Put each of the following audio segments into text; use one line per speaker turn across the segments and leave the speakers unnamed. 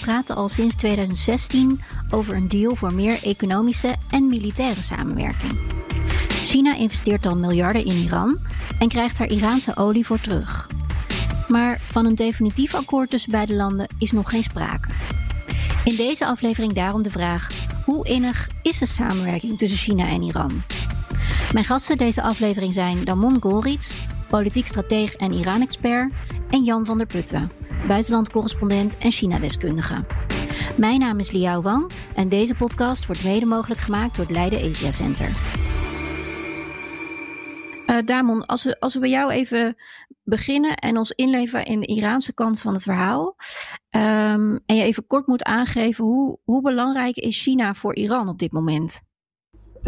Praten al sinds 2016 over een deal voor meer economische en militaire samenwerking. China investeert al miljarden in Iran en krijgt daar Iraanse olie voor terug. Maar van een definitief akkoord tussen beide landen is nog geen sprake. In deze aflevering daarom de vraag: hoe innig is de samenwerking tussen China en Iran? Mijn gasten deze aflevering zijn Damon Golrits, politiek strateeg en Iran-expert, en Jan van der Putten, buitenlandcorrespondent en China-deskundige. Mijn naam is Liao Wang en deze podcast wordt mede mogelijk gemaakt door het Leiden Asia Center. Uh, Damon, als we, als we bij jou even beginnen en ons inleven in de Iraanse kant van het verhaal. Um, en je even kort moet aangeven hoe, hoe belangrijk is China voor Iran op dit moment?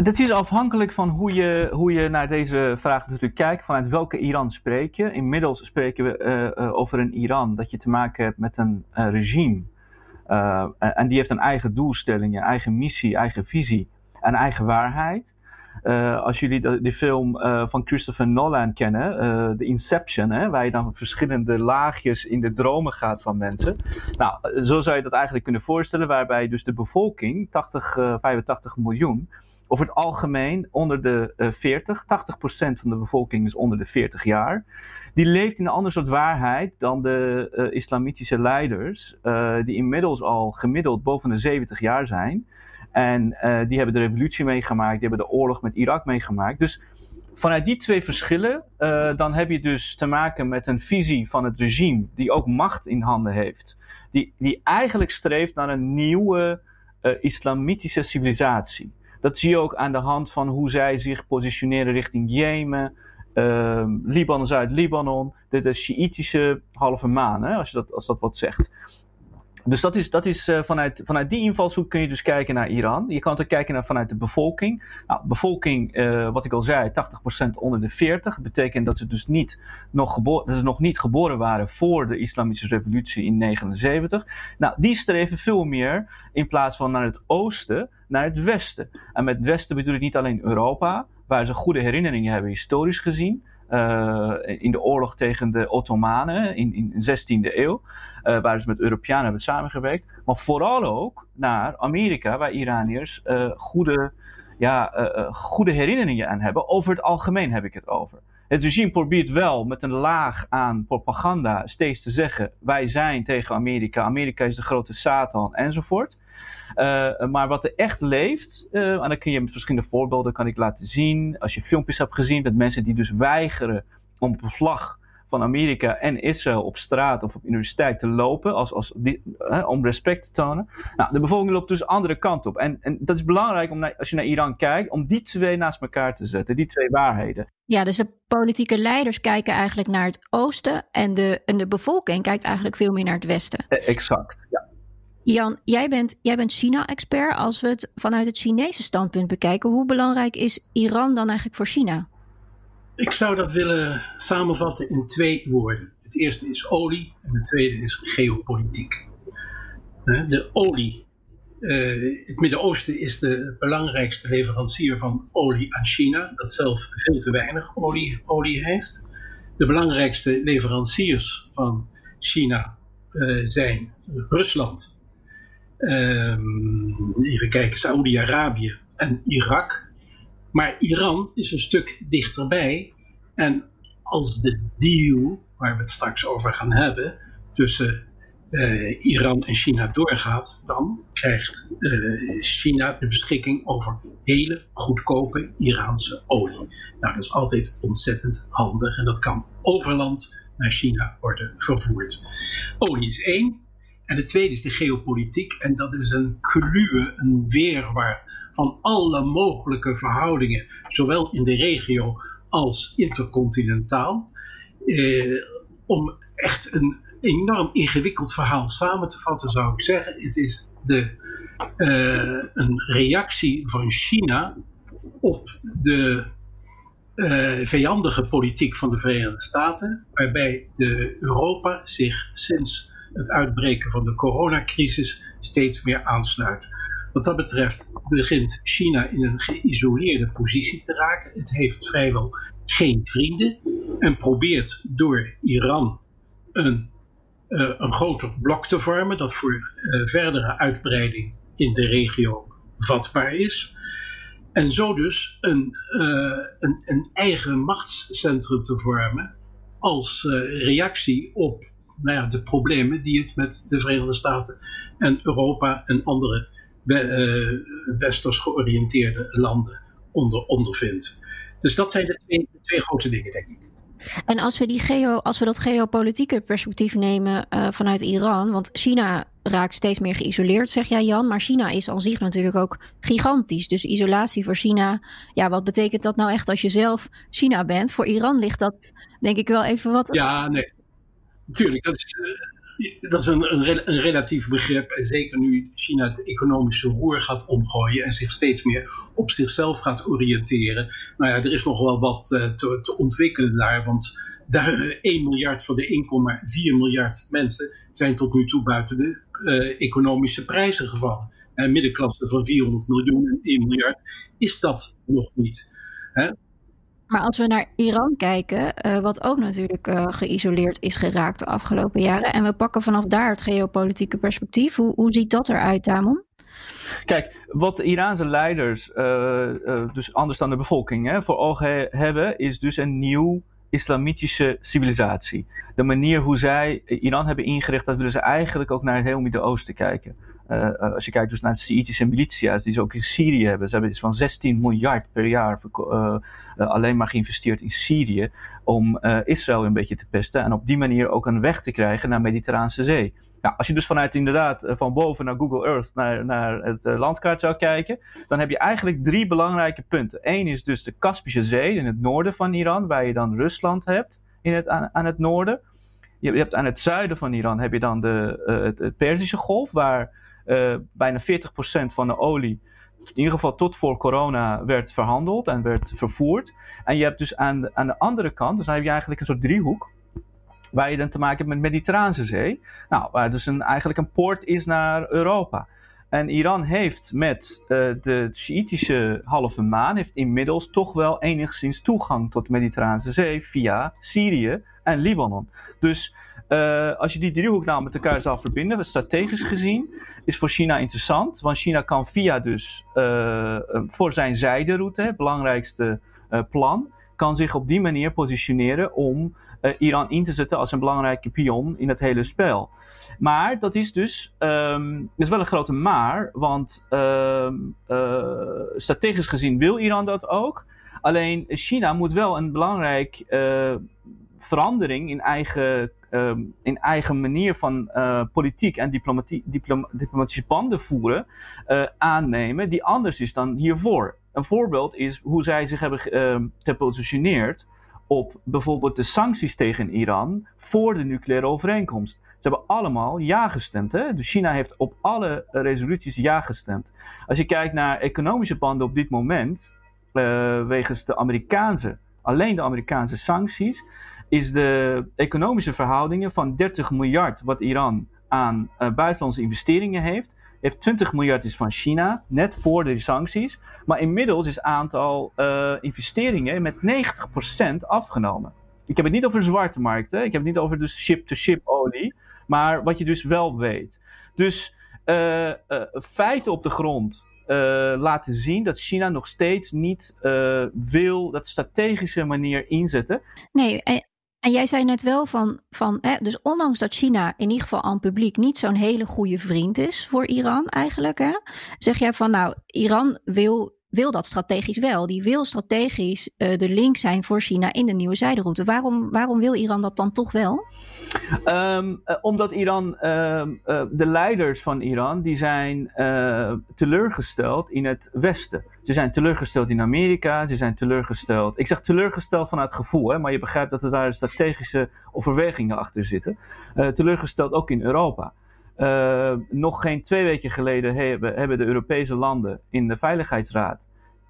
Dat is afhankelijk van hoe je, hoe je naar deze vraag natuurlijk kijkt. Vanuit welke Iran spreek je? Inmiddels spreken we uh, uh, over een Iran dat je te maken hebt met een regime. en die heeft een eigen doelstelling, een eigen missie, eigen visie en eigen waarheid. Als jullie de, film van Christopher Nolan kennen, The Inception, hè, waar je dan verschillende laagjes in de dromen gaat van mensen. Nou, zo zou je dat eigenlijk kunnen voorstellen, waarbij dus de bevolking, 80, 85 miljoen, over het algemeen onder de 40, 80% van de bevolking is onder de 40 jaar. Die leeft in een ander soort waarheid dan de islamitische leiders, die inmiddels al gemiddeld boven de 70 jaar zijn. En die hebben de revolutie meegemaakt, die hebben de oorlog met Irak meegemaakt. Dus vanuit die twee verschillen, dan heb je dus te maken met een visie van het regime die ook macht in handen heeft. Die, die eigenlijk streeft naar een nieuwe islamitische civilisatie. Dat zie je ook aan de hand van hoe zij zich positioneren richting Jemen, Libanon, Zuid-Libanon, de, de Shiïtische halve maan, hè, als, je dat, als dat wat zegt. Dus dat is, dat is uh, vanuit, vanuit die invalshoek kun je dus kijken naar Iran. Je kan ook kijken naar vanuit de bevolking. Nou, bevolking, uh, wat ik al zei, 80% onder de 40. Dat betekent dat ze dus niet nog, geboren, dat ze nog niet geboren waren voor de islamitische revolutie in 79. Nou, die streven veel meer in plaats van naar het oosten, naar het westen. En met westen bedoel ik niet alleen Europa, waar ze goede herinneringen hebben historisch gezien. Uh, in de oorlog tegen de Ottomanen in, in de 16e eeuw, uh, waar ze met Europeanen hebben samengewerkt, maar vooral ook naar Amerika, waar Iraniërs uh, goede, ja, goede herinneringen aan hebben. Over het algemeen heb ik het over. Het regime probeert wel met een laag aan propaganda steeds te zeggen: wij zijn tegen Amerika, Amerika is de grote Satan enzovoort. Uh, maar wat er echt leeft, uh, en dan kun je met verschillende voorbeelden kan ik laten zien. Als je filmpjes hebt gezien met mensen die dus weigeren om op een vlag van Amerika en Israël op straat of op universiteit te lopen, als, als die, om respect te tonen. Nou, de bevolking loopt dus de andere kant op. En, en dat is belangrijk om naar, als je naar Iran kijkt, om die twee naast elkaar te zetten, die twee waarheden.
Ja, dus de politieke leiders kijken eigenlijk naar het oosten en de, en de bevolking kijkt eigenlijk veel meer naar het westen.
Exact, ja.
Jan, jij bent, jij bent China-expert. Als we het vanuit het Chinese standpunt bekijken, hoe belangrijk is Iran dan eigenlijk voor China?
Ik zou dat willen samenvatten in twee woorden. Het eerste is olie en het tweede is geopolitiek. De olie. het Midden-Oosten is de belangrijkste leverancier van olie aan China, dat zelf veel te weinig olie, olie heeft. De belangrijkste leveranciers van China zijn Rusland, even kijken, Saoedi-Arabië en Irak. Maar Iran is een stuk dichterbij. En als de deal, waar we het straks over gaan hebben, tussen uh, Iran en China doorgaat, dan krijgt uh, China de beschikking over hele goedkope Iraanse olie. Nou, dat is altijd ontzettend handig en dat kan overland naar China worden vervoerd. Olie is één, en het tweede is de geopolitiek. En dat is een kluwe, een weerwar van alle mogelijke verhoudingen, zowel in de regio als intercontinentaal. Eh, om echt een enorm ingewikkeld verhaal samen te vatten, zou ik zeggen. Het is de, uh, een reactie van China op de uh, vijandige politiek van de Verenigde Staten, waarbij de Europa zich sinds het uitbreken van de coronacrisis steeds meer aansluit. Wat dat betreft begint China in een geïsoleerde positie te raken. Het heeft vrijwel geen vrienden en probeert door Iran een, uh, een groter blok te vormen dat voor uh, verdere uitbreiding in de regio vatbaar is. En zo dus een, uh, een, een, eigen machtscentrum te vormen als reactie op nou ja, de problemen die het met de Verenigde Staten en Europa en andere westers georiënteerde landen onder, ondervindt. Dus dat zijn de twee, de twee grote dingen, denk ik.
En als we, die geo, als we dat geopolitieke perspectief nemen uh, vanuit Iran, want China raakt steeds meer geïsoleerd, zeg jij Jan, maar China is aan zich natuurlijk ook gigantisch. Dus isolatie voor China, ja, wat betekent dat nou echt als je zelf China bent? Voor Iran ligt dat denk ik wel even wat.
Ja, nee, natuurlijk. Dat is, dat is een, een, een, relatief begrip. En zeker nu China het economische roer gaat omgooien en zich steeds meer op zichzelf gaat oriënteren. Nou ja, er is nog wel wat uh, te, te, ontwikkelen daar. Want daar, 1 miljard van de 1,4 miljard mensen zijn tot nu toe buiten de economische prijzen gevallen. En middenklasse van 400 miljoen en 1 miljard is dat nog niet. Hè?
Maar als we naar Iran kijken, uh, wat ook natuurlijk uh, geïsoleerd is geraakt de afgelopen jaren. En we pakken vanaf daar het geopolitieke perspectief. Hoe, hoe ziet dat eruit, Tamon?
Kijk, wat de Iraanse leiders, uh, dus anders dan de bevolking, hè, voor ogen hebben, is dus een nieuw islamitische civilisatie. De manier hoe zij Iran hebben ingericht, dat willen ze eigenlijk ook naar het heel Midden-Oosten kijken. Uh, als je kijkt dus naar de Sjiitische militia's die ze ook in Syrië hebben. Ze hebben iets van 16 miljard per jaar uh, alleen maar geïnvesteerd in Syrië om Israël een beetje te pesten en op die manier ook een weg te krijgen naar de Mediterraanse Zee. Nou, als je dus vanuit inderdaad van boven naar Google Earth naar, naar het landkaart zou kijken, dan heb je eigenlijk drie belangrijke punten. Eén is dus de Kaspische Zee in het noorden van Iran, waar je dan Rusland hebt in het, aan, aan het noorden. Je, hebt aan het zuiden van Iran heb je dan de, het, het Perzische Golf, waar uh, bijna 40% van de olie, in ieder geval tot voor corona, werd verhandeld en werd vervoerd. En je hebt dus aan de, aan de andere kant, dus dan heb je eigenlijk een soort driehoek, waar je dan te maken hebt met de Mediterrane Zee. Nou, waar dus een, eigenlijk een poort is naar Europa. En Iran heeft met uh, de Shiïtische halve maan heeft inmiddels toch wel enigszins toegang tot de Mediterrane Zee via Syrië en Libanon. Dus uh, als je die driehoek nou met elkaar zou verbinden, strategisch gezien, is voor China interessant. Want China kan via dus uh, voor zijn zijderoute, het belangrijkste plan, kan zich op die manier positioneren om Iran in te zetten als een belangrijke pion in het hele spel. Maar dat is dus, um, is wel een grote maar, want um, strategisch gezien wil Iran dat ook. Alleen China moet wel een belangrijk verandering in eigen um, in eigen manier van uh, politiek en diplomatie, diplom, diplomatische banden voeren uh, aannemen die anders is dan hiervoor. Een voorbeeld is hoe zij zich hebben uh, gepositioneerd op bijvoorbeeld de sancties tegen Iran voor de nucleaire overeenkomst. Ze hebben allemaal ja gestemd. Hè? Dus China heeft op alle resoluties ja gestemd. Als je kijkt naar economische banden op dit moment, uh, wegens de Amerikaanse, alleen de Amerikaanse sancties, is de economische verhoudingen van 30 miljard wat Iran aan uh, buitenlandse investeringen heeft. Heeft 20 miljard is van China, net voor de sancties. Maar inmiddels is het aantal uh, investeringen met 90% afgenomen. Ik heb het niet over zwarte markten, ik heb het niet over dus ship-to-ship olie. Maar wat je dus wel weet. Dus uh, feiten op de grond laten zien dat China nog steeds niet wil dat strategische manier inzetten.
Nee, en jij zei net wel van, van hè, dus ondanks dat China in ieder geval aan publiek niet zo'n hele goede vriend is voor Iran eigenlijk, hè, zeg jij van nou, Iran wil, wil dat strategisch wel. Die wil strategisch uh, de link zijn voor China in de nieuwe zijderoute. Waarom, waarom wil Iran dat dan toch wel?
Ehm, eh, omdat Iran, ehm, eh, de leiders van Iran, die zijn uh, teleurgesteld in het Westen. Ze zijn teleurgesteld in Amerika, ze zijn teleurgesteld. Ik zeg teleurgesteld vanuit gevoel, hè, maar je begrijpt dat er daar strategische overwegingen achter zitten. teleurgesteld ook in Europa. nog geen twee weken geleden hebben, hebben de Europese landen in de Veiligheidsraad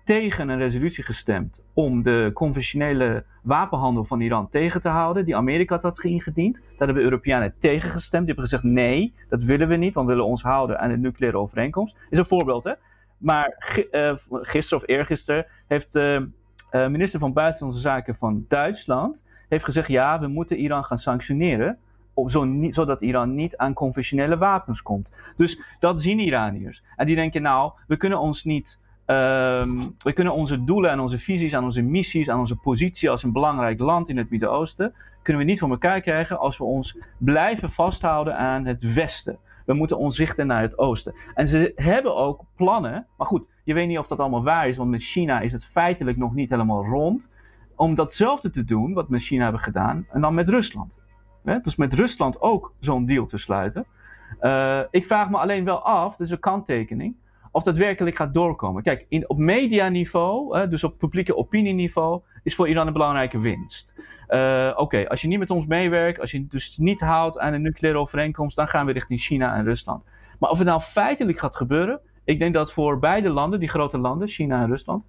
tegen een resolutie gestemd om de conventionele wapenhandel van Iran tegen te houden, die Amerika had ingediend. Daar hebben Europeanen tegen gestemd. Die hebben gezegd: nee, dat willen we niet, want we willen ons houden aan de nucleaire overeenkomst. Is een voorbeeld, hè? Maar uh, gisteren of eergisteren heeft de uh, minister van Buitenlandse Zaken van Duitsland heeft gezegd: ja, we moeten Iran gaan sanctioneren. Zo zodat Iran niet aan conventionele wapens komt. Dus dat zien Iraniërs. En die denken: nou, we kunnen ons niet Um, we kunnen onze doelen en onze visies, aan onze missies, aan onze positie als een belangrijk land in het Midden-Oosten, kunnen we niet voor elkaar krijgen als we ons blijven vasthouden aan het Westen. We moeten ons richten naar het Oosten. En ze hebben ook plannen, maar goed, je weet niet of dat allemaal waar is, want met China is het feitelijk nog niet helemaal rond, om datzelfde te doen wat we met China hebben gedaan, en dan met Rusland. Dus met Rusland ook zo'n deal te sluiten. Uh, ik vraag me alleen wel af, dus een kanttekening of dat werkelijk gaat doorkomen. Kijk, in, op medianiveau, dus op publieke opinieniveau, is voor Iran een belangrijke winst. Uh, Oké, als je niet met ons meewerkt, als je dus niet houdt aan een nucleaire overeenkomst, dan gaan we richting China en Rusland. Maar of het nou feitelijk gaat gebeuren, ik denk dat voor beide landen, die grote landen, China en Rusland,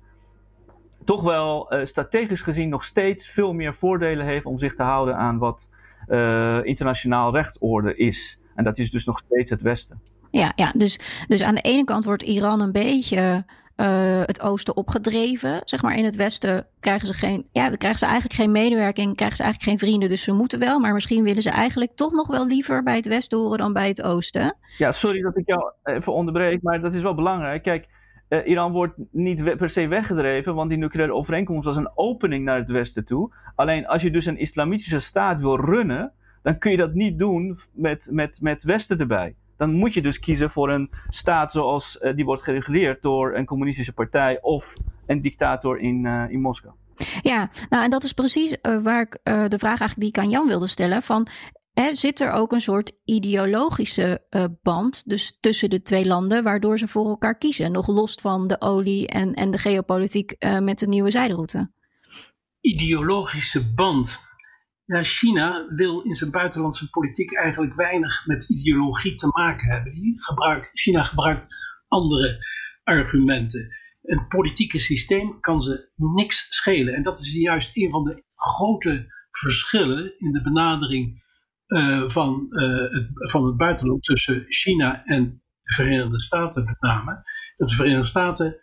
toch wel uh, strategisch gezien nog steeds veel meer voordelen heeft om zich te houden aan wat uh, internationaal rechtsorde is. En dat is dus nog steeds het Westen.
Ja, ja dus, dus aan de ene kant wordt Iran een beetje uh, het oosten opgedreven. Zeg maar in het westen krijgen ze, geen, ja, krijgen ze eigenlijk geen medewerking, krijgen ze eigenlijk geen vrienden. Dus ze moeten wel, maar misschien willen ze eigenlijk toch nog wel liever bij het westen horen dan bij het oosten.
Ja, sorry dat ik jou even onderbreek, maar dat is wel belangrijk. Kijk, uh, Iran wordt niet per se weggedreven, want die nucleaire overeenkomst was een opening naar het westen toe. Alleen als je dus een islamitische staat wil runnen, dan kun je dat niet doen met, met, met westen erbij dan moet je dus kiezen voor een staat zoals uh, die wordt gereguleerd door een communistische partij of een dictator in, uh, in Moskou.
Ja, nou en dat is precies uh, waar ik de vraag eigenlijk die ik aan Jan wilde stellen. Van, hè, zit er ook een soort ideologische band dus tussen de twee landen, waardoor ze voor elkaar kiezen, nog los van de olie en, en de geopolitiek met de nieuwe zijderoute?
Ideologische band. China wil in zijn buitenlandse politiek eigenlijk weinig met ideologie te maken hebben. China gebruikt andere argumenten. Een politieke systeem kan ze niks schelen. En dat is juist een van de grote verschillen in de benadering uh, van, uh, het, van het buitenland tussen China en de Verenigde Staten met name. Dat de Verenigde Staten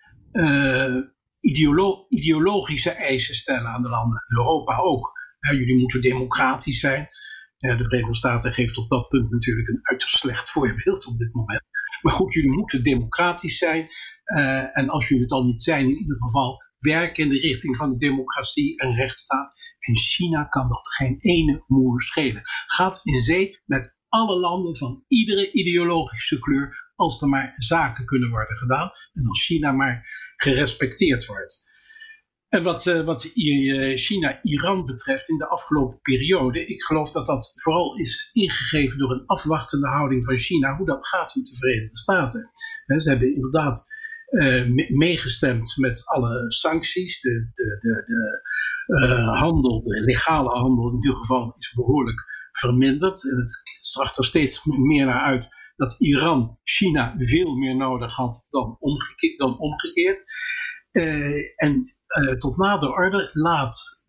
ideolo ideologische eisen stellen aan de landen. Europa ook jullie moeten democratisch zijn. de Verenigde Staten geeft op dat punt natuurlijk een uiterst slecht voorbeeld op dit moment. Maar goed, jullie moeten democratisch zijn. Uh, en als jullie het al niet zijn, in ieder geval werken in de richting van de democratie en rechtsstaat. En China kan dat geen ene moer schelen. Gaat in zee met alle landen van iedere ideologische kleur, als er maar zaken kunnen worden gedaan. En als China maar gerespecteerd wordt. En wat, uh, wat eh, China-Iran betreft in de afgelopen periode, ik geloof dat dat vooral is ingegeven door een afwachtende houding van China, hoe dat gaat met de Verenigde Staten. ze hebben inderdaad uh, meegestemd met alle sancties. De, de, de, de handel, de legale handel in ieder geval, is behoorlijk verminderd. En het zag er steeds meer naar uit dat Iran China veel meer nodig had dan. Dan omgekeerd. Uh, en uh, tot nader orde laat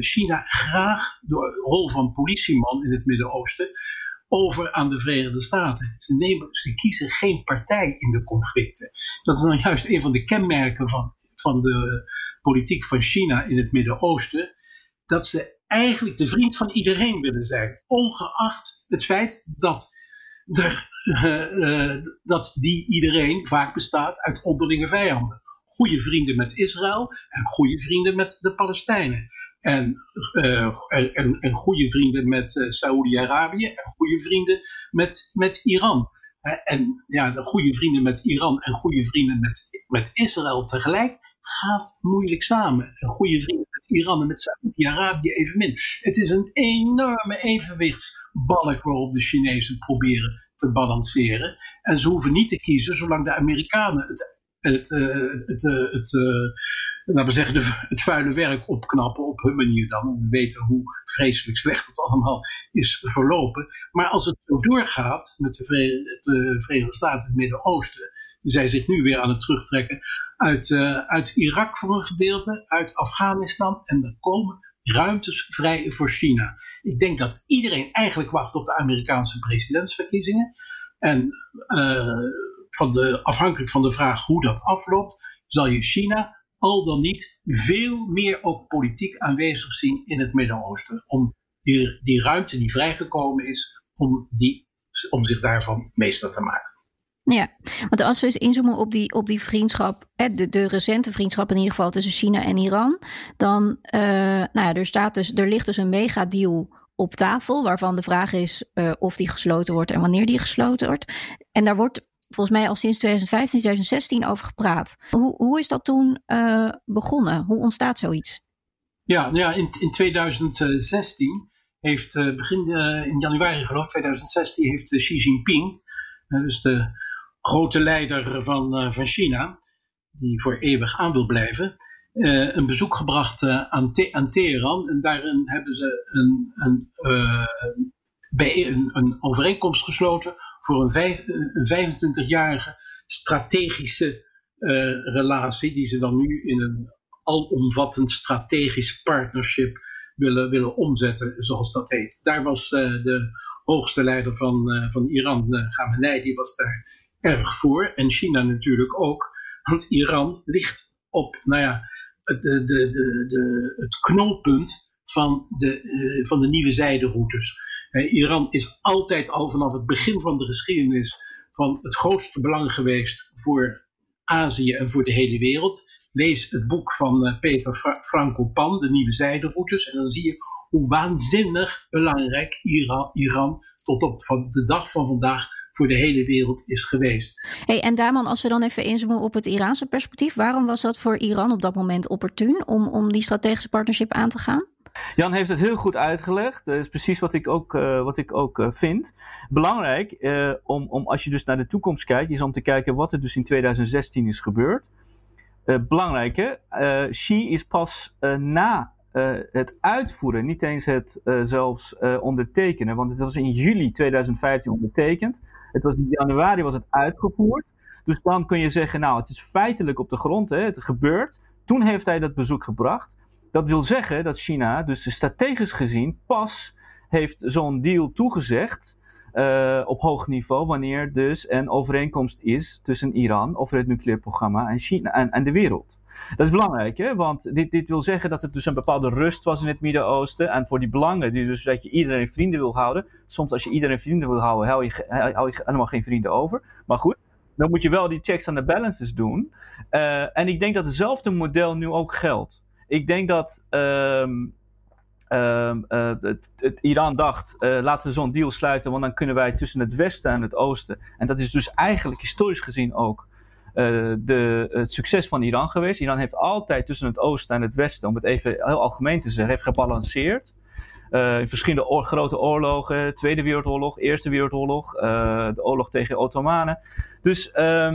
China graag de rol van politieman in het Midden-Oosten over aan de Verenigde Staten. Ze, kiezen geen partij in de conflicten. Dat is nou juist een van de kenmerken van, van de politiek van China in het Midden-Oosten. Dat ze eigenlijk de vriend van iedereen willen zijn, ongeacht het feit dat, uh, dat die iedereen vaak bestaat uit onderlinge vijanden goede vrienden met Israël en goede vrienden met de Palestijnen. En, uh, en, en goede vrienden met uh, Saoedi-Arabië en goede vrienden met, met Iran. en ja, de goede vrienden met Iran en goede vrienden met, met Israël tegelijk gaat moeilijk samen. En goede vrienden met Iran en met Saudi-Arabië evenmin. Het is een enorme evenwichtsbalk waarop de Chinezen proberen te balanceren. En ze hoeven niet te kiezen zolang de Amerikanen het het, uh, het, het, uh, laten we zeggen, de, het vuile werk opknappen op hun manier dan. We weten hoe vreselijk slecht het allemaal is verlopen. Maar als het zo doorgaat met de, de Verenigde Staten het Midden-Oosten, zij zich nu weer aan het terugtrekken uit, uit Irak voor een gedeelte, uit Afghanistan en er komen ruimtes vrij voor China. Ik denk dat iedereen eigenlijk wacht op de Amerikaanse presidentsverkiezingen. En van de, afhankelijk van de vraag hoe dat afloopt, zal je China al dan niet veel meer ook politiek aanwezig zien in het Midden-Oosten. Om die, die ruimte die vrijgekomen is, om, die, om zich daarvan meester te maken.
Ja, want als we eens inzoomen op die, op die vriendschap, de, de recente vriendschap in ieder geval tussen China en Iran, dan uh, nou ja, er, staat dus, er ligt dus een megadeal op tafel, waarvan de vraag is uh, of die gesloten wordt en wanneer die gesloten wordt. En daar wordt volgens mij al sinds 2015, 2016 over gepraat. Hoe, hoe is dat toen uh, begonnen? Hoe ontstaat zoiets?
Ja, nou ja in, in 2016 heeft, uh, begin uh, in januari geloof 2016, heeft Xi Jinping, dus de grote leider van, van China, die voor eeuwig aan wil blijven, een bezoek gebracht aan, aan Teheran. En daarin hebben ze een, een bij een, een overeenkomst gesloten voor een, een 25-jarige strategische uh, relatie, die ze dan nu in een alomvattend strategisch partnership willen, willen omzetten, zoals dat heet. Daar was uh, de hoogste leider van, uh, van Iran, uh, die was daar erg voor. En China natuurlijk ook, want Iran ligt op, nou ja, de, de, de, het knooppunt van de, van de nieuwe zijderoutes. Iran is altijd al vanaf het begin van de geschiedenis van het grootste belang geweest voor Azië en voor de hele wereld. Lees het boek van uh, Peter Fra Franco Pan, De Nieuwe Zijderoutes, en dan zie je hoe waanzinnig belangrijk Iran, Iran tot op de dag van vandaag voor de hele wereld is geweest.
Hey, en Daman, als we dan even inzoomen op het Iraanse perspectief, waarom was dat voor Iran op dat moment opportun om, om die strategische partnership aan te gaan?
Jan heeft het heel goed uitgelegd. Dat is precies wat ik ook, uh, wat ik ook uh, vind. Belangrijk, uh, om, om als je dus naar de toekomst kijkt, is om te kijken wat er dus in 2016 is gebeurd. belangrijk hè, Xi is pas na het uitvoeren, niet eens het zelfs ondertekenen, want het was in juli 2015 ondertekend. Het was in januari was het uitgevoerd. Dus dan kun je zeggen, nou het is feitelijk op de grond, hè, het gebeurt. Toen heeft hij dat bezoek gebracht. Dat wil zeggen dat China dus strategisch gezien pas heeft zo'n deal toegezegd uh, op hoog niveau wanneer dus een overeenkomst is tussen Iran over het nucleair programma en, China, en, en de wereld. Dat is belangrijk, hè? want dit, dit wil zeggen dat het dus een bepaalde rust was in het Midden-Oosten. En voor die belangen, die dus dat je iedereen vrienden wil houden. Soms als je iedereen vrienden wil houden, hou je, helemaal geen vrienden over. Maar goed, dan moet je wel die checks aan de balances doen. Uh, en ik denk dat hetzelfde model nu ook geldt. Ik denk dat um, um, uh, het, Iran dacht, uh, laten we zo'n deal sluiten, want dan kunnen wij tussen het westen en het oosten. En dat is dus eigenlijk historisch gezien ook uh, de, het succes van Iran geweest. Iran heeft altijd tussen het oosten en het westen, om het even heel algemeen te zeggen, heeft gebalanceerd. In verschillende grote oorlogen, Tweede Wereldoorlog, Eerste Wereldoorlog, de oorlog tegen Ottomanen. Dus, uh,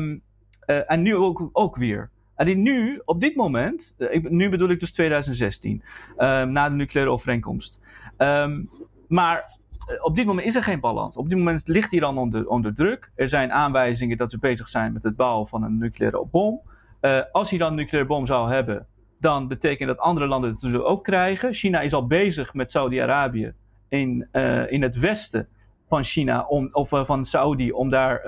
en nu ook, ook weer. En nu, op dit moment, eh, nu bedoel ik dus 2016, um, ehm, na de nucleaire overeenkomst. Um, maar eh, op dit moment is er geen balans. Op dit moment ligt Iran onder, onder druk. Er zijn aanwijzingen dat ze bezig zijn met het bouwen van een nucleaire bom. Uh, als Iran een nucleaire bom zou hebben, dan betekent dat andere landen het zullen ook krijgen. China is al bezig met Saudi-Arabië in, in het westen van China, om, of van Saudi, om daar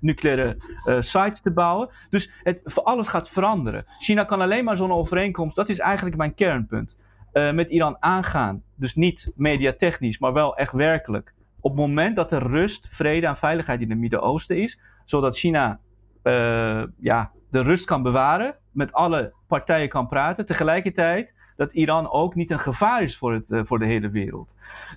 nucleaire uh, sites te bouwen. Dus het, alles gaat veranderen. China kan alleen maar zo'n overeenkomst, dat is eigenlijk mijn kernpunt, uh, met Iran aangaan. Dus niet mediatechnisch, maar wel echt werkelijk. Op het moment dat er rust, vrede en veiligheid in het Midden-Oosten is, zodat China uh, ja, de rust kan bewaren, met alle partijen kan praten, tegelijkertijd dat Iran ook niet een gevaar is voor, het, voor de hele wereld.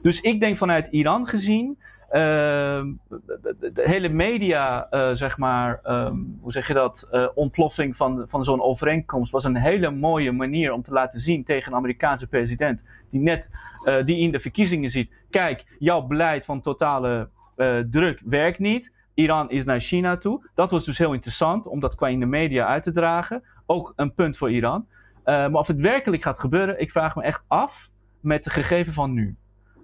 Dus ik denk vanuit Iran gezien de, hele media, uh, zeg maar, um, hoe zeg je dat, uh, ontploffing van, van zo'n overeenkomst was een hele mooie manier om te laten zien tegen een Amerikaanse president, die net uh, die in de verkiezingen ziet, kijk, jouw beleid van totale druk werkt niet. Iran is naar China toe. Dat was dus heel interessant om dat qua in de media uit te dragen. Ook een punt voor Iran. maar of het werkelijk gaat gebeuren, ik vraag me echt af met de gegeven van nu.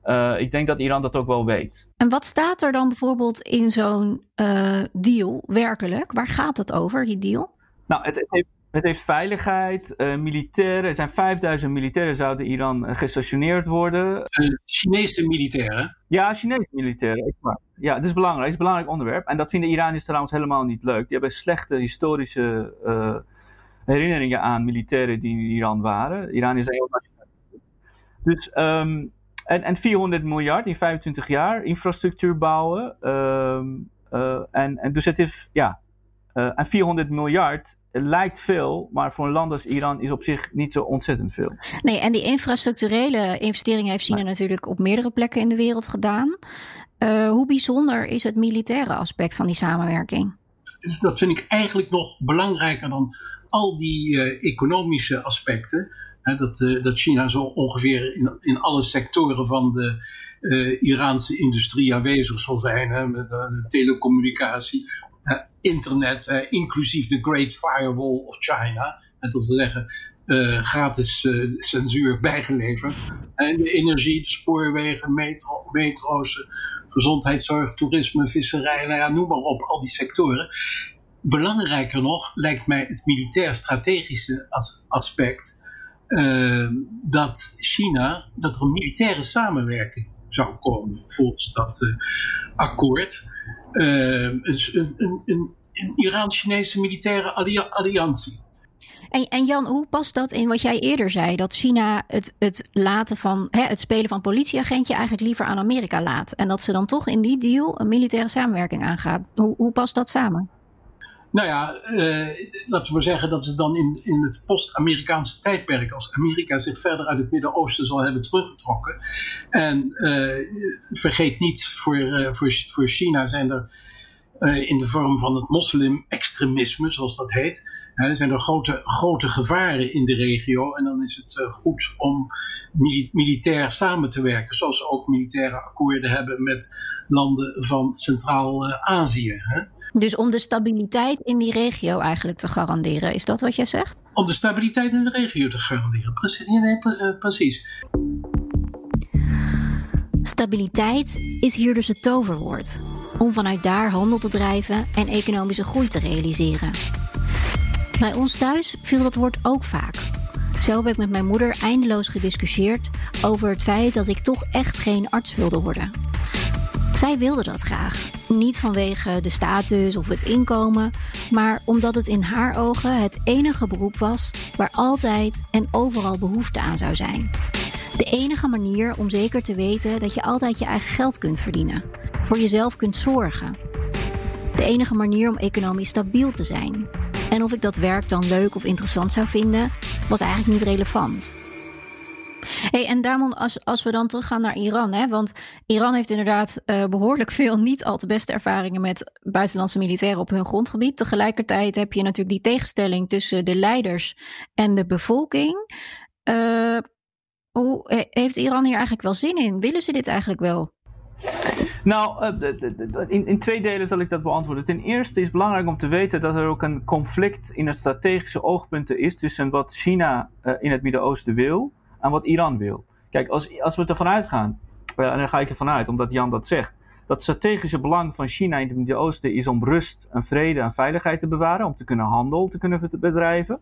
Uh, ik denk dat Iran dat ook wel weet.
En wat staat er dan bijvoorbeeld in zo'n uh, deal werkelijk? Waar gaat het over, die deal?
Nou, het, het heeft, het heeft veiligheid, uh, militairen. Er zijn 5000 militairen zouden Iran gestationeerd worden.
Chinese militairen?
Ja, Chinese militairen. Ja, dat is belangrijk. Het is een belangrijk onderwerp. En dat vinden Iraniërs trouwens helemaal niet leuk. Die hebben slechte historische herinneringen aan militairen die in Iran waren. Iran is een heel dus um, en, en 400 miljard in 25 jaar infrastructuur bouwen. Um, uh, en, en dus het is, ja, uh, en 400 miljard lijkt veel, maar voor een land als Iran is op zich niet zo ontzettend veel.
Nee, en die infrastructurele investeringen heeft China nee. natuurlijk op meerdere plekken in de wereld gedaan. Uh, hoe bijzonder is het militaire aspect van die samenwerking?
Dat vind ik eigenlijk nog belangrijker dan al die economische aspecten dat, uh, dat China zo ongeveer in, in alle sectoren van de uh, Iraanse industrie aanwezig zal zijn. Hè, met uh, telecommunicatie, internet, inclusief de Great Firewall of China. En dat wil zeggen, gratis censuur bijgeleverd. En de energie, spoorwegen, metro, metro's, gezondheidszorg, toerisme, visserij, nou ja, noem maar op, al die sectoren. Belangrijker nog lijkt mij het militair-strategische as aspect uh, dat China, dat er een militaire samenwerking zou komen volgens dat uh, akkoord. Uh, een, een, een, een Iran-Chinese militaire alliantie.
En, en, Jan, hoe past dat in wat jij eerder zei? Dat China het, het, laten van, hè, het spelen van politieagentje eigenlijk liever aan Amerika laat. En dat ze dan toch in die deal een militaire samenwerking aangaat. Hoe, hoe past dat samen?
Nou ja, uh, laten we maar zeggen dat ze dan in, in het post-Amerikaanse tijdperk, als Amerika zich verder uit het Midden-Oosten zal hebben teruggetrokken. En uh, vergeet niet, voor, uh, voor, voor China zijn er in de vorm van het moslim-extremisme, zoals dat heet, er zijn er grote, grote gevaren in de regio. En dan is het goed om militair samen te werken, zoals ze ook militaire akkoorden hebben met landen van Centraal-Azië.
Dus om de stabiliteit in die regio eigenlijk te garanderen, is dat wat jij zegt?
Om de stabiliteit in de regio te garanderen, precies. Nee, eh, precies.
Stabiliteit is hier dus het toverwoord. Om vanuit daar handel te drijven en economische groei te realiseren. Bij ons thuis viel dat woord ook vaak. Zo heb ik met mijn moeder eindeloos gediscussieerd over het feit dat ik toch echt geen arts wilde worden. Zij wilde dat graag. Niet vanwege de status of het inkomen, maar omdat het in haar ogen het enige beroep was waar altijd en overal behoefte aan zou zijn. De enige manier om zeker te weten dat je altijd je eigen geld kunt verdienen, voor jezelf kunt zorgen. De enige manier om economisch stabiel te zijn. En of ik dat werk dan leuk of interessant zou vinden, was eigenlijk niet relevant. Hey, en Damon, als, als we dan teruggaan naar Iran, hè, want Iran heeft inderdaad uh, behoorlijk veel niet al te beste ervaringen met buitenlandse militairen op hun grondgebied. Tegelijkertijd heb je natuurlijk die tegenstelling tussen de leiders en de bevolking. Uh, hoe, heeft Iran hier eigenlijk wel zin in? Willen ze dit eigenlijk wel?
Nou, in, in, twee delen zal ik dat beantwoorden. Ten eerste is het belangrijk om te weten dat er ook een conflict in het strategische oogpunten is tussen wat China uh, in het Midden-Oosten wil aan wat Iran wil. Kijk, als, als we ervan uitgaan, uh, en dan ga ik ervan uit, omdat Jan dat zegt, dat strategische belang van China in het Midden-Oosten is om rust en vrede en veiligheid te bewaren, om te kunnen handel te kunnen bedrijven,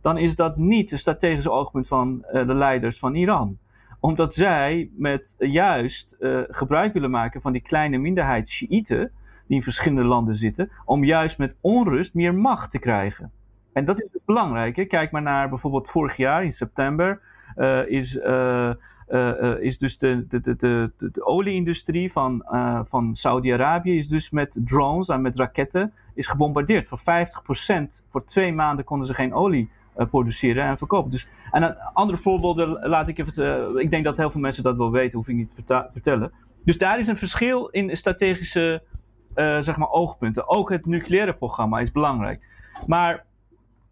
dan is dat niet het strategische oogpunt van de leiders van Iran. Omdat zij met juist uh, gebruik willen maken van die kleine minderheid Shiiten, die in verschillende landen zitten, om juist met onrust meer macht te krijgen. En dat is het belangrijke. Kijk maar naar bijvoorbeeld vorig jaar in september uh, is, uh, is dus de, de, de, de, de olieindustrie van, van Saudi-Arabië is dus met drones en met raketten is gebombardeerd. Voor 50% voor twee maanden konden ze geen olie produceren en verkopen. Dus, en andere voorbeelden laat ik even. ik denk dat heel veel mensen dat wel weten, hoef ik niet te vertellen. Dus daar is een verschil in strategische zeg maar, oogpunten. Ook het nucleaire programma is belangrijk. Maar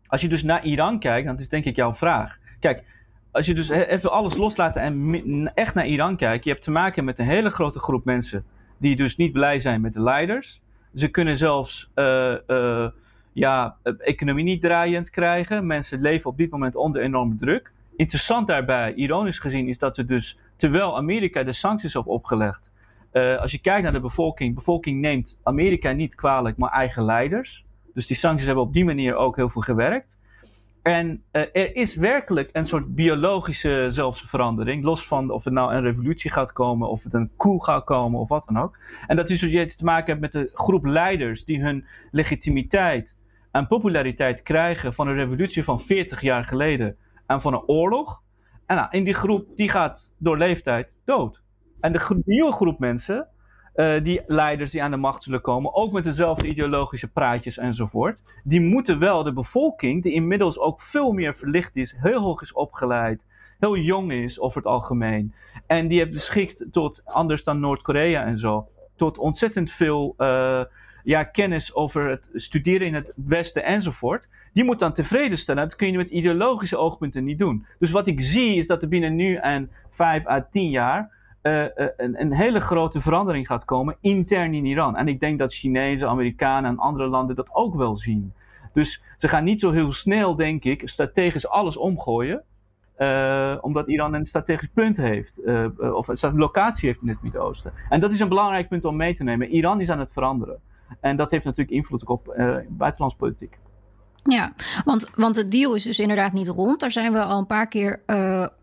als je dus naar Iran kijkt, dat is denk ik jouw vraag. Kijk, als je dus even alles loslaat en echt naar Iran kijkt, je hebt te maken met een hele grote groep mensen die dus niet blij zijn met de leiders. Ze kunnen zelfs ja, economie niet draaiend krijgen. Mensen leven op dit moment onder enorme druk. Interessant daarbij, ironisch gezien, is dat er dus, terwijl Amerika de sancties heeft opgelegd, uh, als je kijkt naar de bevolking, bevolking neemt Amerika niet kwalijk, maar eigen leiders. Dus die sancties hebben op die manier ook heel veel gewerkt. En uh, er is werkelijk een soort biologische zelfs verandering. Los van of het nou een revolutie gaat komen, of het een coup gaat komen, of wat dan ook. En dat is dus je te maken hebt met de groep leiders die hun legitimiteit en populariteit krijgen van een revolutie van 40 jaar geleden en van een oorlog. En nou, in die groep, die gaat door leeftijd dood. En de nieuwe groep mensen uh, die leiders die aan de macht zullen komen, ook met dezelfde ideologische praatjes enzovoort, die moeten wel de bevolking, die inmiddels ook veel meer verlicht is, heel hoog is opgeleid, heel jong is over het algemeen, en die heeft beschikt tot, anders dan Noord-Korea en zo, tot ontzettend veel uh, ja, kennis over het studeren in het Westen enzovoort, die moet dan tevreden stellen. Dat kun je met ideologische oogpunten niet doen. Dus wat ik zie is dat er binnen nu en vijf à tien jaar uh, een, een, hele grote verandering gaat komen intern in Iran. En ik denk dat Chinezen, Amerikanen en andere landen dat ook wel zien. Dus ze gaan niet zo heel snel, denk ik, strategisch alles omgooien. Uh, omdat Iran een strategisch punt heeft, of een locatie heeft in het Midden-Oosten. En dat is een belangrijk punt om mee te nemen. Iran is aan het veranderen. En dat heeft natuurlijk invloed op buitenlandse politiek.
Ja, want, want het deal is dus inderdaad niet rond. Daar zijn we al een paar keer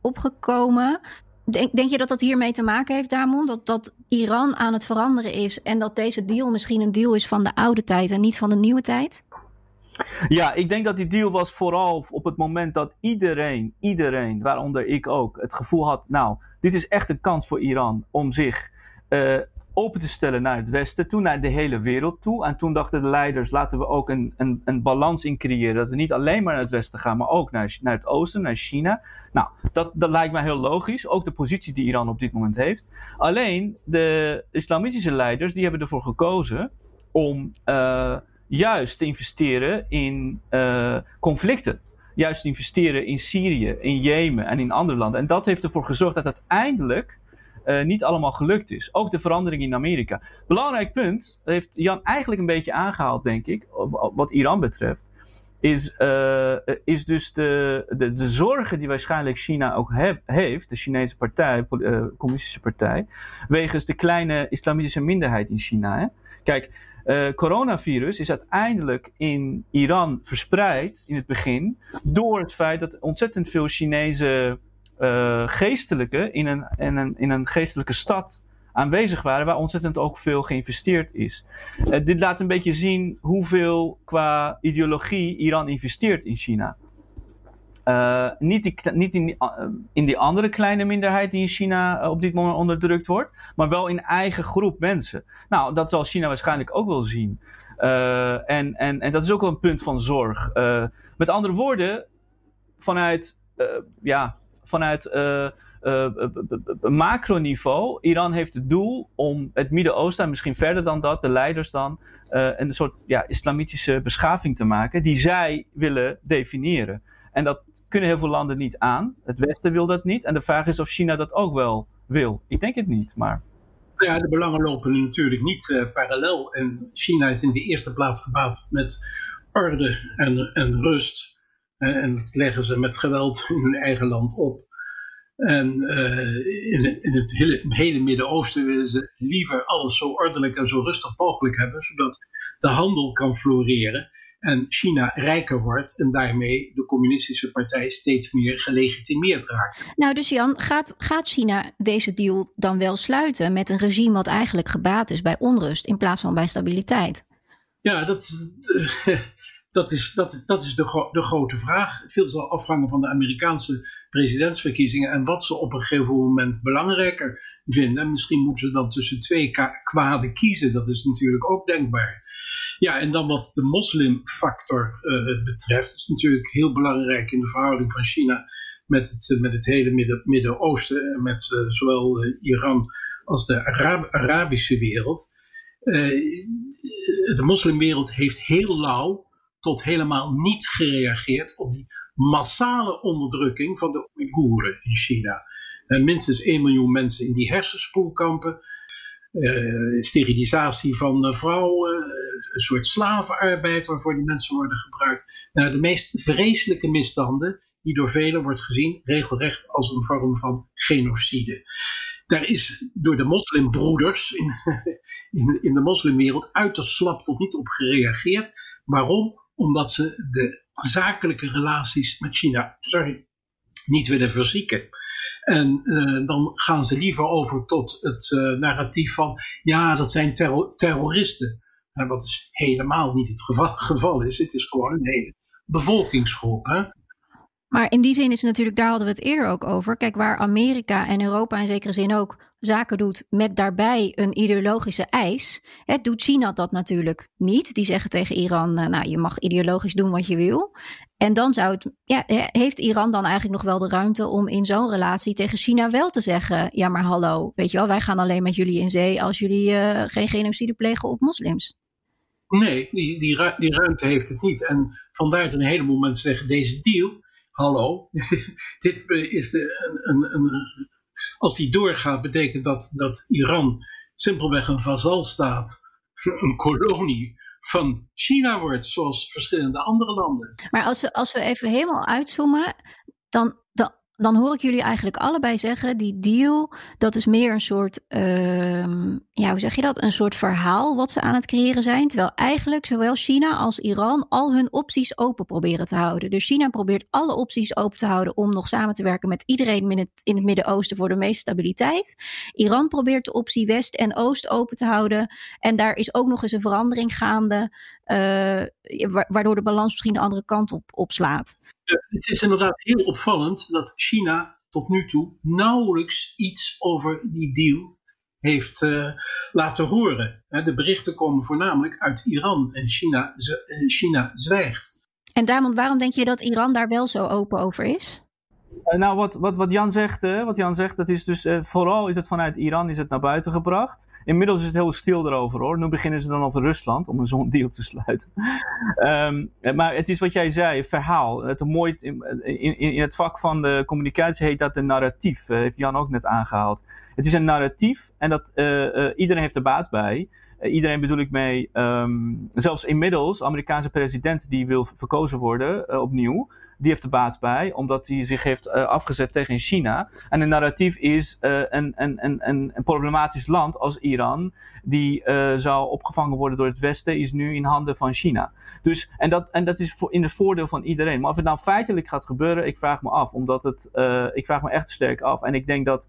opgekomen. Denk, denk je dat dat hiermee te maken heeft, Damon? Dat, dat Iran aan het veranderen is en dat deze deal misschien een deal is van de oude tijd en niet van de nieuwe tijd?
Ja, ik denk dat die deal was vooral op het moment dat iedereen, iedereen, waaronder ik ook, het gevoel had: nou, dit is echt een kans voor Iran om zich uh, open te stellen naar het Westen toe, naar de hele wereld toe. En toen dachten de leiders, laten we ook een, een, een balans in creëren. Dat we niet alleen maar naar het Westen gaan, maar ook naar, naar het Oosten, naar China. Nou, dat, dat lijkt mij heel logisch. Ook de positie die Iran op dit moment heeft. Alleen, de islamitische leiders, die hebben ervoor gekozen om uh, juist te investeren in uh, conflicten juist te investeren in Syrië, in Jemen en in andere landen. En dat heeft ervoor gezorgd dat uiteindelijk uh, niet allemaal gelukt is. Ook de verandering in Amerika. Belangrijk punt, heeft Jan eigenlijk een beetje aangehaald, denk ik, wat Iran betreft. Is, uh, is dus de, de, de zorgen die waarschijnlijk China ook heeft, de Chinese partij, uh, communistische partij, wegens de kleine islamitische minderheid in China. Hè? Kijk, uh, coronavirus is uiteindelijk in Iran verspreid in het begin door het feit dat ontzettend veel Chinese uh, geestelijke in een, in, een, in een geestelijke stad aanwezig waren, waar ontzettend ook veel geïnvesteerd is. Uh, dit laat een beetje zien hoeveel qua ideologie Iran investeert in China. Uh, niet niet in, in die andere kleine minderheid die in China op dit moment onderdrukt wordt, maar wel in eigen groep mensen. Nou, dat zal China waarschijnlijk ook wel zien. en, en, en dat is ook wel een punt van zorg. met andere woorden, vanuit ja, vanuit uh, uh, macroniveau. Iran heeft het doel om het Midden-Oosten en misschien verder dan dat, de leiders dan, uh, een soort ja, islamitische beschaving te maken die zij willen definiëren. En dat kunnen heel veel landen niet aan. Het Westen wil dat niet. En de vraag is of China dat ook wel wil. Ik denk het niet, maar.
Ja, de belangen lopen natuurlijk niet parallel. En China is in de eerste plaats gebaat met orde en, en rust en dat leggen ze met geweld in hun eigen land op. En uh, in, in, het hele, hele Midden-Oosten willen ze liever alles zo ordelijk en zo rustig mogelijk hebben, zodat de handel kan floreren en China rijker wordt en daarmee de communistische partij steeds meer gelegitimeerd raakt.
Nou, dus Jan, gaat, gaat China deze deal dan wel sluiten met een regime wat eigenlijk gebaat is bij onrust in plaats van bij stabiliteit?
Ja, dat, dat is, dat, dat is de, de grote vraag. Veel zal afhangen van de Amerikaanse presidentsverkiezingen en wat ze op een gegeven moment belangrijker vinden. Misschien moeten ze dan tussen twee kwaden kiezen. Dat is natuurlijk ook denkbaar. Ja, en dan wat de moslimfactor uh, betreft, is natuurlijk heel belangrijk in de verhouding van China met het, met het hele Midden-Oosten, met uh, zowel uh, Iran als de Arabische wereld. De moslimwereld heeft heel lauw tot helemaal niet gereageerd op die massale onderdrukking van de Oeigoeren in China. Uh, minstens 1 miljoen mensen in die hersenspoelkampen. Uh, sterilisatie van vrouwen, een soort slavenarbeid waarvoor die mensen worden gebruikt. Nou, de meest vreselijke misstanden die door velen wordt gezien regelrecht als een vorm van genocide. Daar is door de moslimbroeders in, in, in de moslimwereld uiterst slap tot niet op gereageerd. Waarom? Omdat ze de zakelijke relaties met China sorry, niet willen verzieken. En uh, dan gaan ze liever over tot het uh, narratief van ja, dat zijn terror terroristen. Uh, wat dus helemaal niet het geval, geval, is. Het is gewoon een hele bevolkingsgroep. Hè?
Maar in die zin is het natuurlijk, daar hadden we het eerder ook over. Kijk, waar Amerika en Europa in zekere zin ook zaken doet met daarbij een ideologische eis, hè, doet China dat natuurlijk niet. Die zeggen tegen Iran, eh, nou je mag ideologisch doen wat je wil. En dan zou het, ja, heeft Iran dan eigenlijk nog wel de ruimte om in zo'n relatie tegen China wel te zeggen, ja maar hallo, weet je wel, wij gaan alleen met jullie in zee als jullie uh, geen genocide plegen op moslims.
Nee, die, die, ruimte heeft het niet. En vandaar dat een heleboel mensen zeggen, deze deal hallo, dit is de, een, een, een, als die doorgaat, betekent dat dat Iran simpelweg een vazalstaat, een kolonie van China wordt, zoals verschillende andere landen.
Maar als we, als we even helemaal uitzoomen, dan dan hoor ik jullie eigenlijk allebei zeggen: die deal, dat is meer een soort, uh, ja, hoe zeg je dat? Een soort verhaal wat ze aan het creëren zijn. Terwijl eigenlijk zowel China als Iran al hun opties open proberen te houden. Dus China probeert alle opties open te houden om nog samen te werken met iedereen in het, in het Midden-Oosten voor de meeste stabiliteit. Iran probeert de optie West en Oost open te houden. En daar is ook nog eens een verandering gaande. Uh, waardoor de balans misschien de andere kant op, opslaat.
Het is inderdaad heel opvallend dat China tot nu toe nauwelijks iets over die deal heeft uh, laten horen. De berichten komen voornamelijk uit Iran en China, eh, China zwijgt.
En Damon, waarom denk je dat Iran daar wel zo open over is?
Uh, nou, wat, wat, wat, Jan zegt, wat Jan zegt, dat is dus vooral is het vanuit Iran is het naar buiten gebracht. Inmiddels is het heel stil erover hoor. Nu beginnen ze dan over Rusland om een zo'n deal te sluiten. um, maar het is wat jij zei, verhaal. Het mooi, in, in, in, het vak van de communicatie heet dat een narratief. Uh, heeft Jan ook net aangehaald. Het is een narratief en dat, uh, uh, iedereen heeft er baat bij. iedereen bedoel ik mee, um, zelfs inmiddels, Amerikaanse president die wil verkozen worden opnieuw die heeft er baat bij, omdat hij zich heeft uh, afgezet tegen China. En een narratief is uh, een, een, een, een, problematisch land als Iran, die uh, zou opgevangen worden door het Westen, is nu in handen van China. Dus, en, dat, en dat is voor, in het voordeel van iedereen. Maar of het nou feitelijk gaat gebeuren, ik vraag me af. Omdat het, ik vraag me echt sterk af. En ik denk dat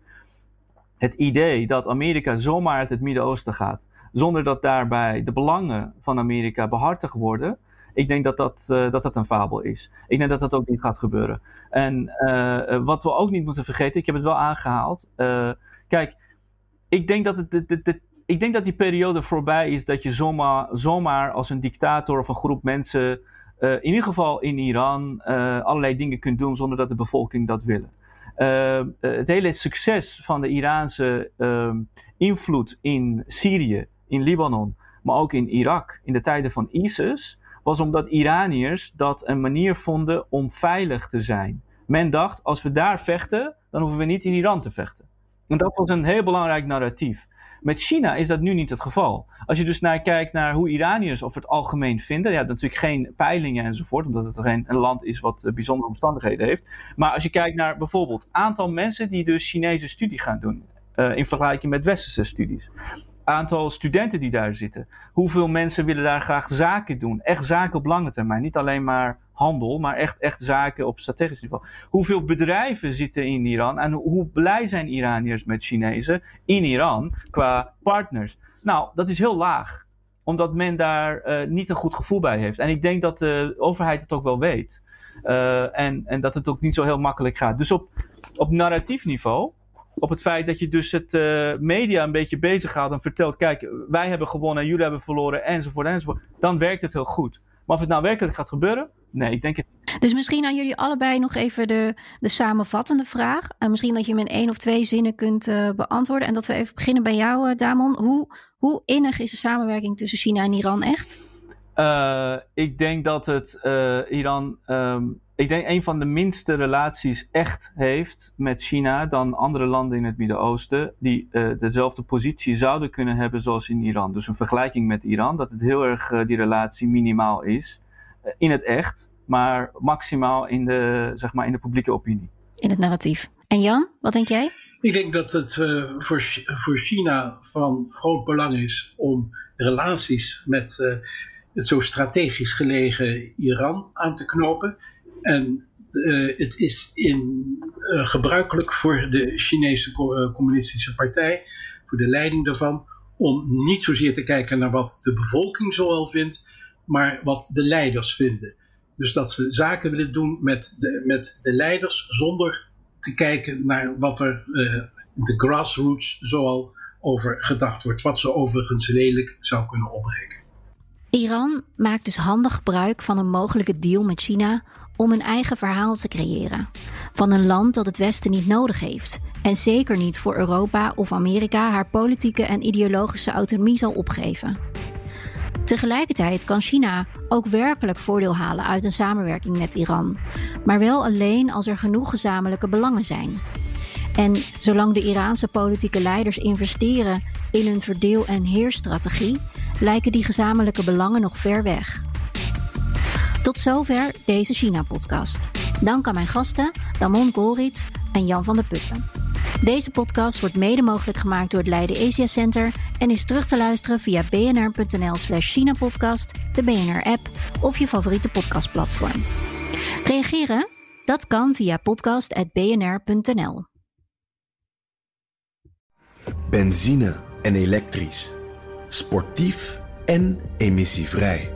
het idee dat Amerika zomaar uit het Midden-Oosten gaat, zonder dat daarbij de belangen van Amerika behartigd worden, ik denk dat dat, uh, dat dat een fabel is. Ik denk dat dat ook niet gaat gebeuren. En uh, wat we ook niet moeten vergeten, ik heb het wel aangehaald. Kijk, ik denk dat, het, ik denk dat die periode voorbij is dat je zomaar, zomaar als een dictator of een groep mensen, in ieder geval in Iran, allerlei dingen kunt doen zonder dat de bevolking dat willen. het hele succes van de Iraanse invloed in Syrië, in Libanon, maar ook in Irak in de tijden van ISIS, was omdat Iraniërs dat een manier vonden om veilig te zijn. Men dacht, als we daar vechten, dan hoeven we niet in Iran te vechten. En dat was een heel belangrijk narratief. Met China is dat nu niet het geval. Als je dus naar kijkt naar hoe Iraniërs over het algemeen vinden, ja, natuurlijk geen peilingen enzovoort, omdat het geen een land is wat eh, bijzondere omstandigheden heeft. Maar als je kijkt naar bijvoorbeeld aantal mensen die dus Chinese studie gaan doen, uh, in vergelijking met westerse studies aantal studenten die daar zitten. Hoeveel mensen willen daar graag zaken doen? Echt zaken op lange termijn. Niet alleen maar handel, maar echt, echt zaken op strategisch niveau. Hoeveel bedrijven zitten in Iran en hoe blij zijn Iraniërs met Chinezen in Iran qua partners? Nou, dat is heel laag omdat men daar uh, niet een goed gevoel bij heeft. En ik denk dat de overheid het ook wel weet. Uh, en, en dat het ook niet zo heel makkelijk gaat. Dus op, op narratief niveau op het feit dat je dus het uh, media een beetje bezig gaat en vertelt, kijk, wij hebben gewonnen, jullie hebben verloren, enzovoort, enzovoort, dan werkt het heel goed. Maar of het nou werkelijk gaat gebeuren, Nee, ik denk het
Dus misschien aan jullie allebei nog even de, de samenvattende vraag. En misschien dat je hem in één of twee zinnen kunt uh, beantwoorden. En dat we even beginnen bij jou, uh, Damon. Hoe, hoe innig is de samenwerking tussen China en Iran echt?
Ik denk dat het Iran um, ik denk een van de minste relaties echt heeft met China dan andere landen in het Midden-Oosten, die uh, dezelfde positie zouden kunnen hebben zoals in Iran. Dus een vergelijking met Iran, dat het heel erg uh, die relatie minimaal is uh, in het echt, maar maximaal in de, zeg maar, in de publieke opinie.
In het narratief. En Jan, wat denk jij?
Ik denk dat het voor, voor China van groot belang is om relaties met het zo strategisch gelegen Iran aan te knopen. En uh, het is in, uh, gebruikelijk voor de Chinese uh, Communistische Partij, voor de leiding daarvan, om niet zozeer te kijken naar wat de bevolking zoal vindt, maar wat de leiders vinden. Dus dat ze zaken willen doen met de, met de leiders zonder te kijken naar wat er de grassroots zoal over gedacht wordt, wat ze overigens lelijk zou kunnen opbreken.
Iran maakt dus handig gebruik van een mogelijke deal met China om een eigen verhaal te creëren. Van een land dat het Westen niet nodig heeft. En zeker niet voor Europa of Amerika haar politieke en ideologische autonomie zal opgeven. Tegelijkertijd kan China ook werkelijk voordeel halen uit een samenwerking met Iran, maar wel alleen als er genoeg gezamenlijke belangen zijn. En zolang de Iraanse politieke leiders investeren in een verdeel- en heerstrategie, lijken die gezamenlijke belangen nog ver weg. Tot zover deze China-podcast. Dank aan mijn gasten Damon Golrits en Jan van der Putten. Deze podcast wordt mede mogelijk gemaakt door het Leiden Asia Center en is terug te luisteren via bnr.nl/slash China-podcast, de BNR-app of je favoriete podcastplatform. Reageren? Dat kan via podcast.bnr.nl.
Benzine en elektrisch. Sportief en emissievrij.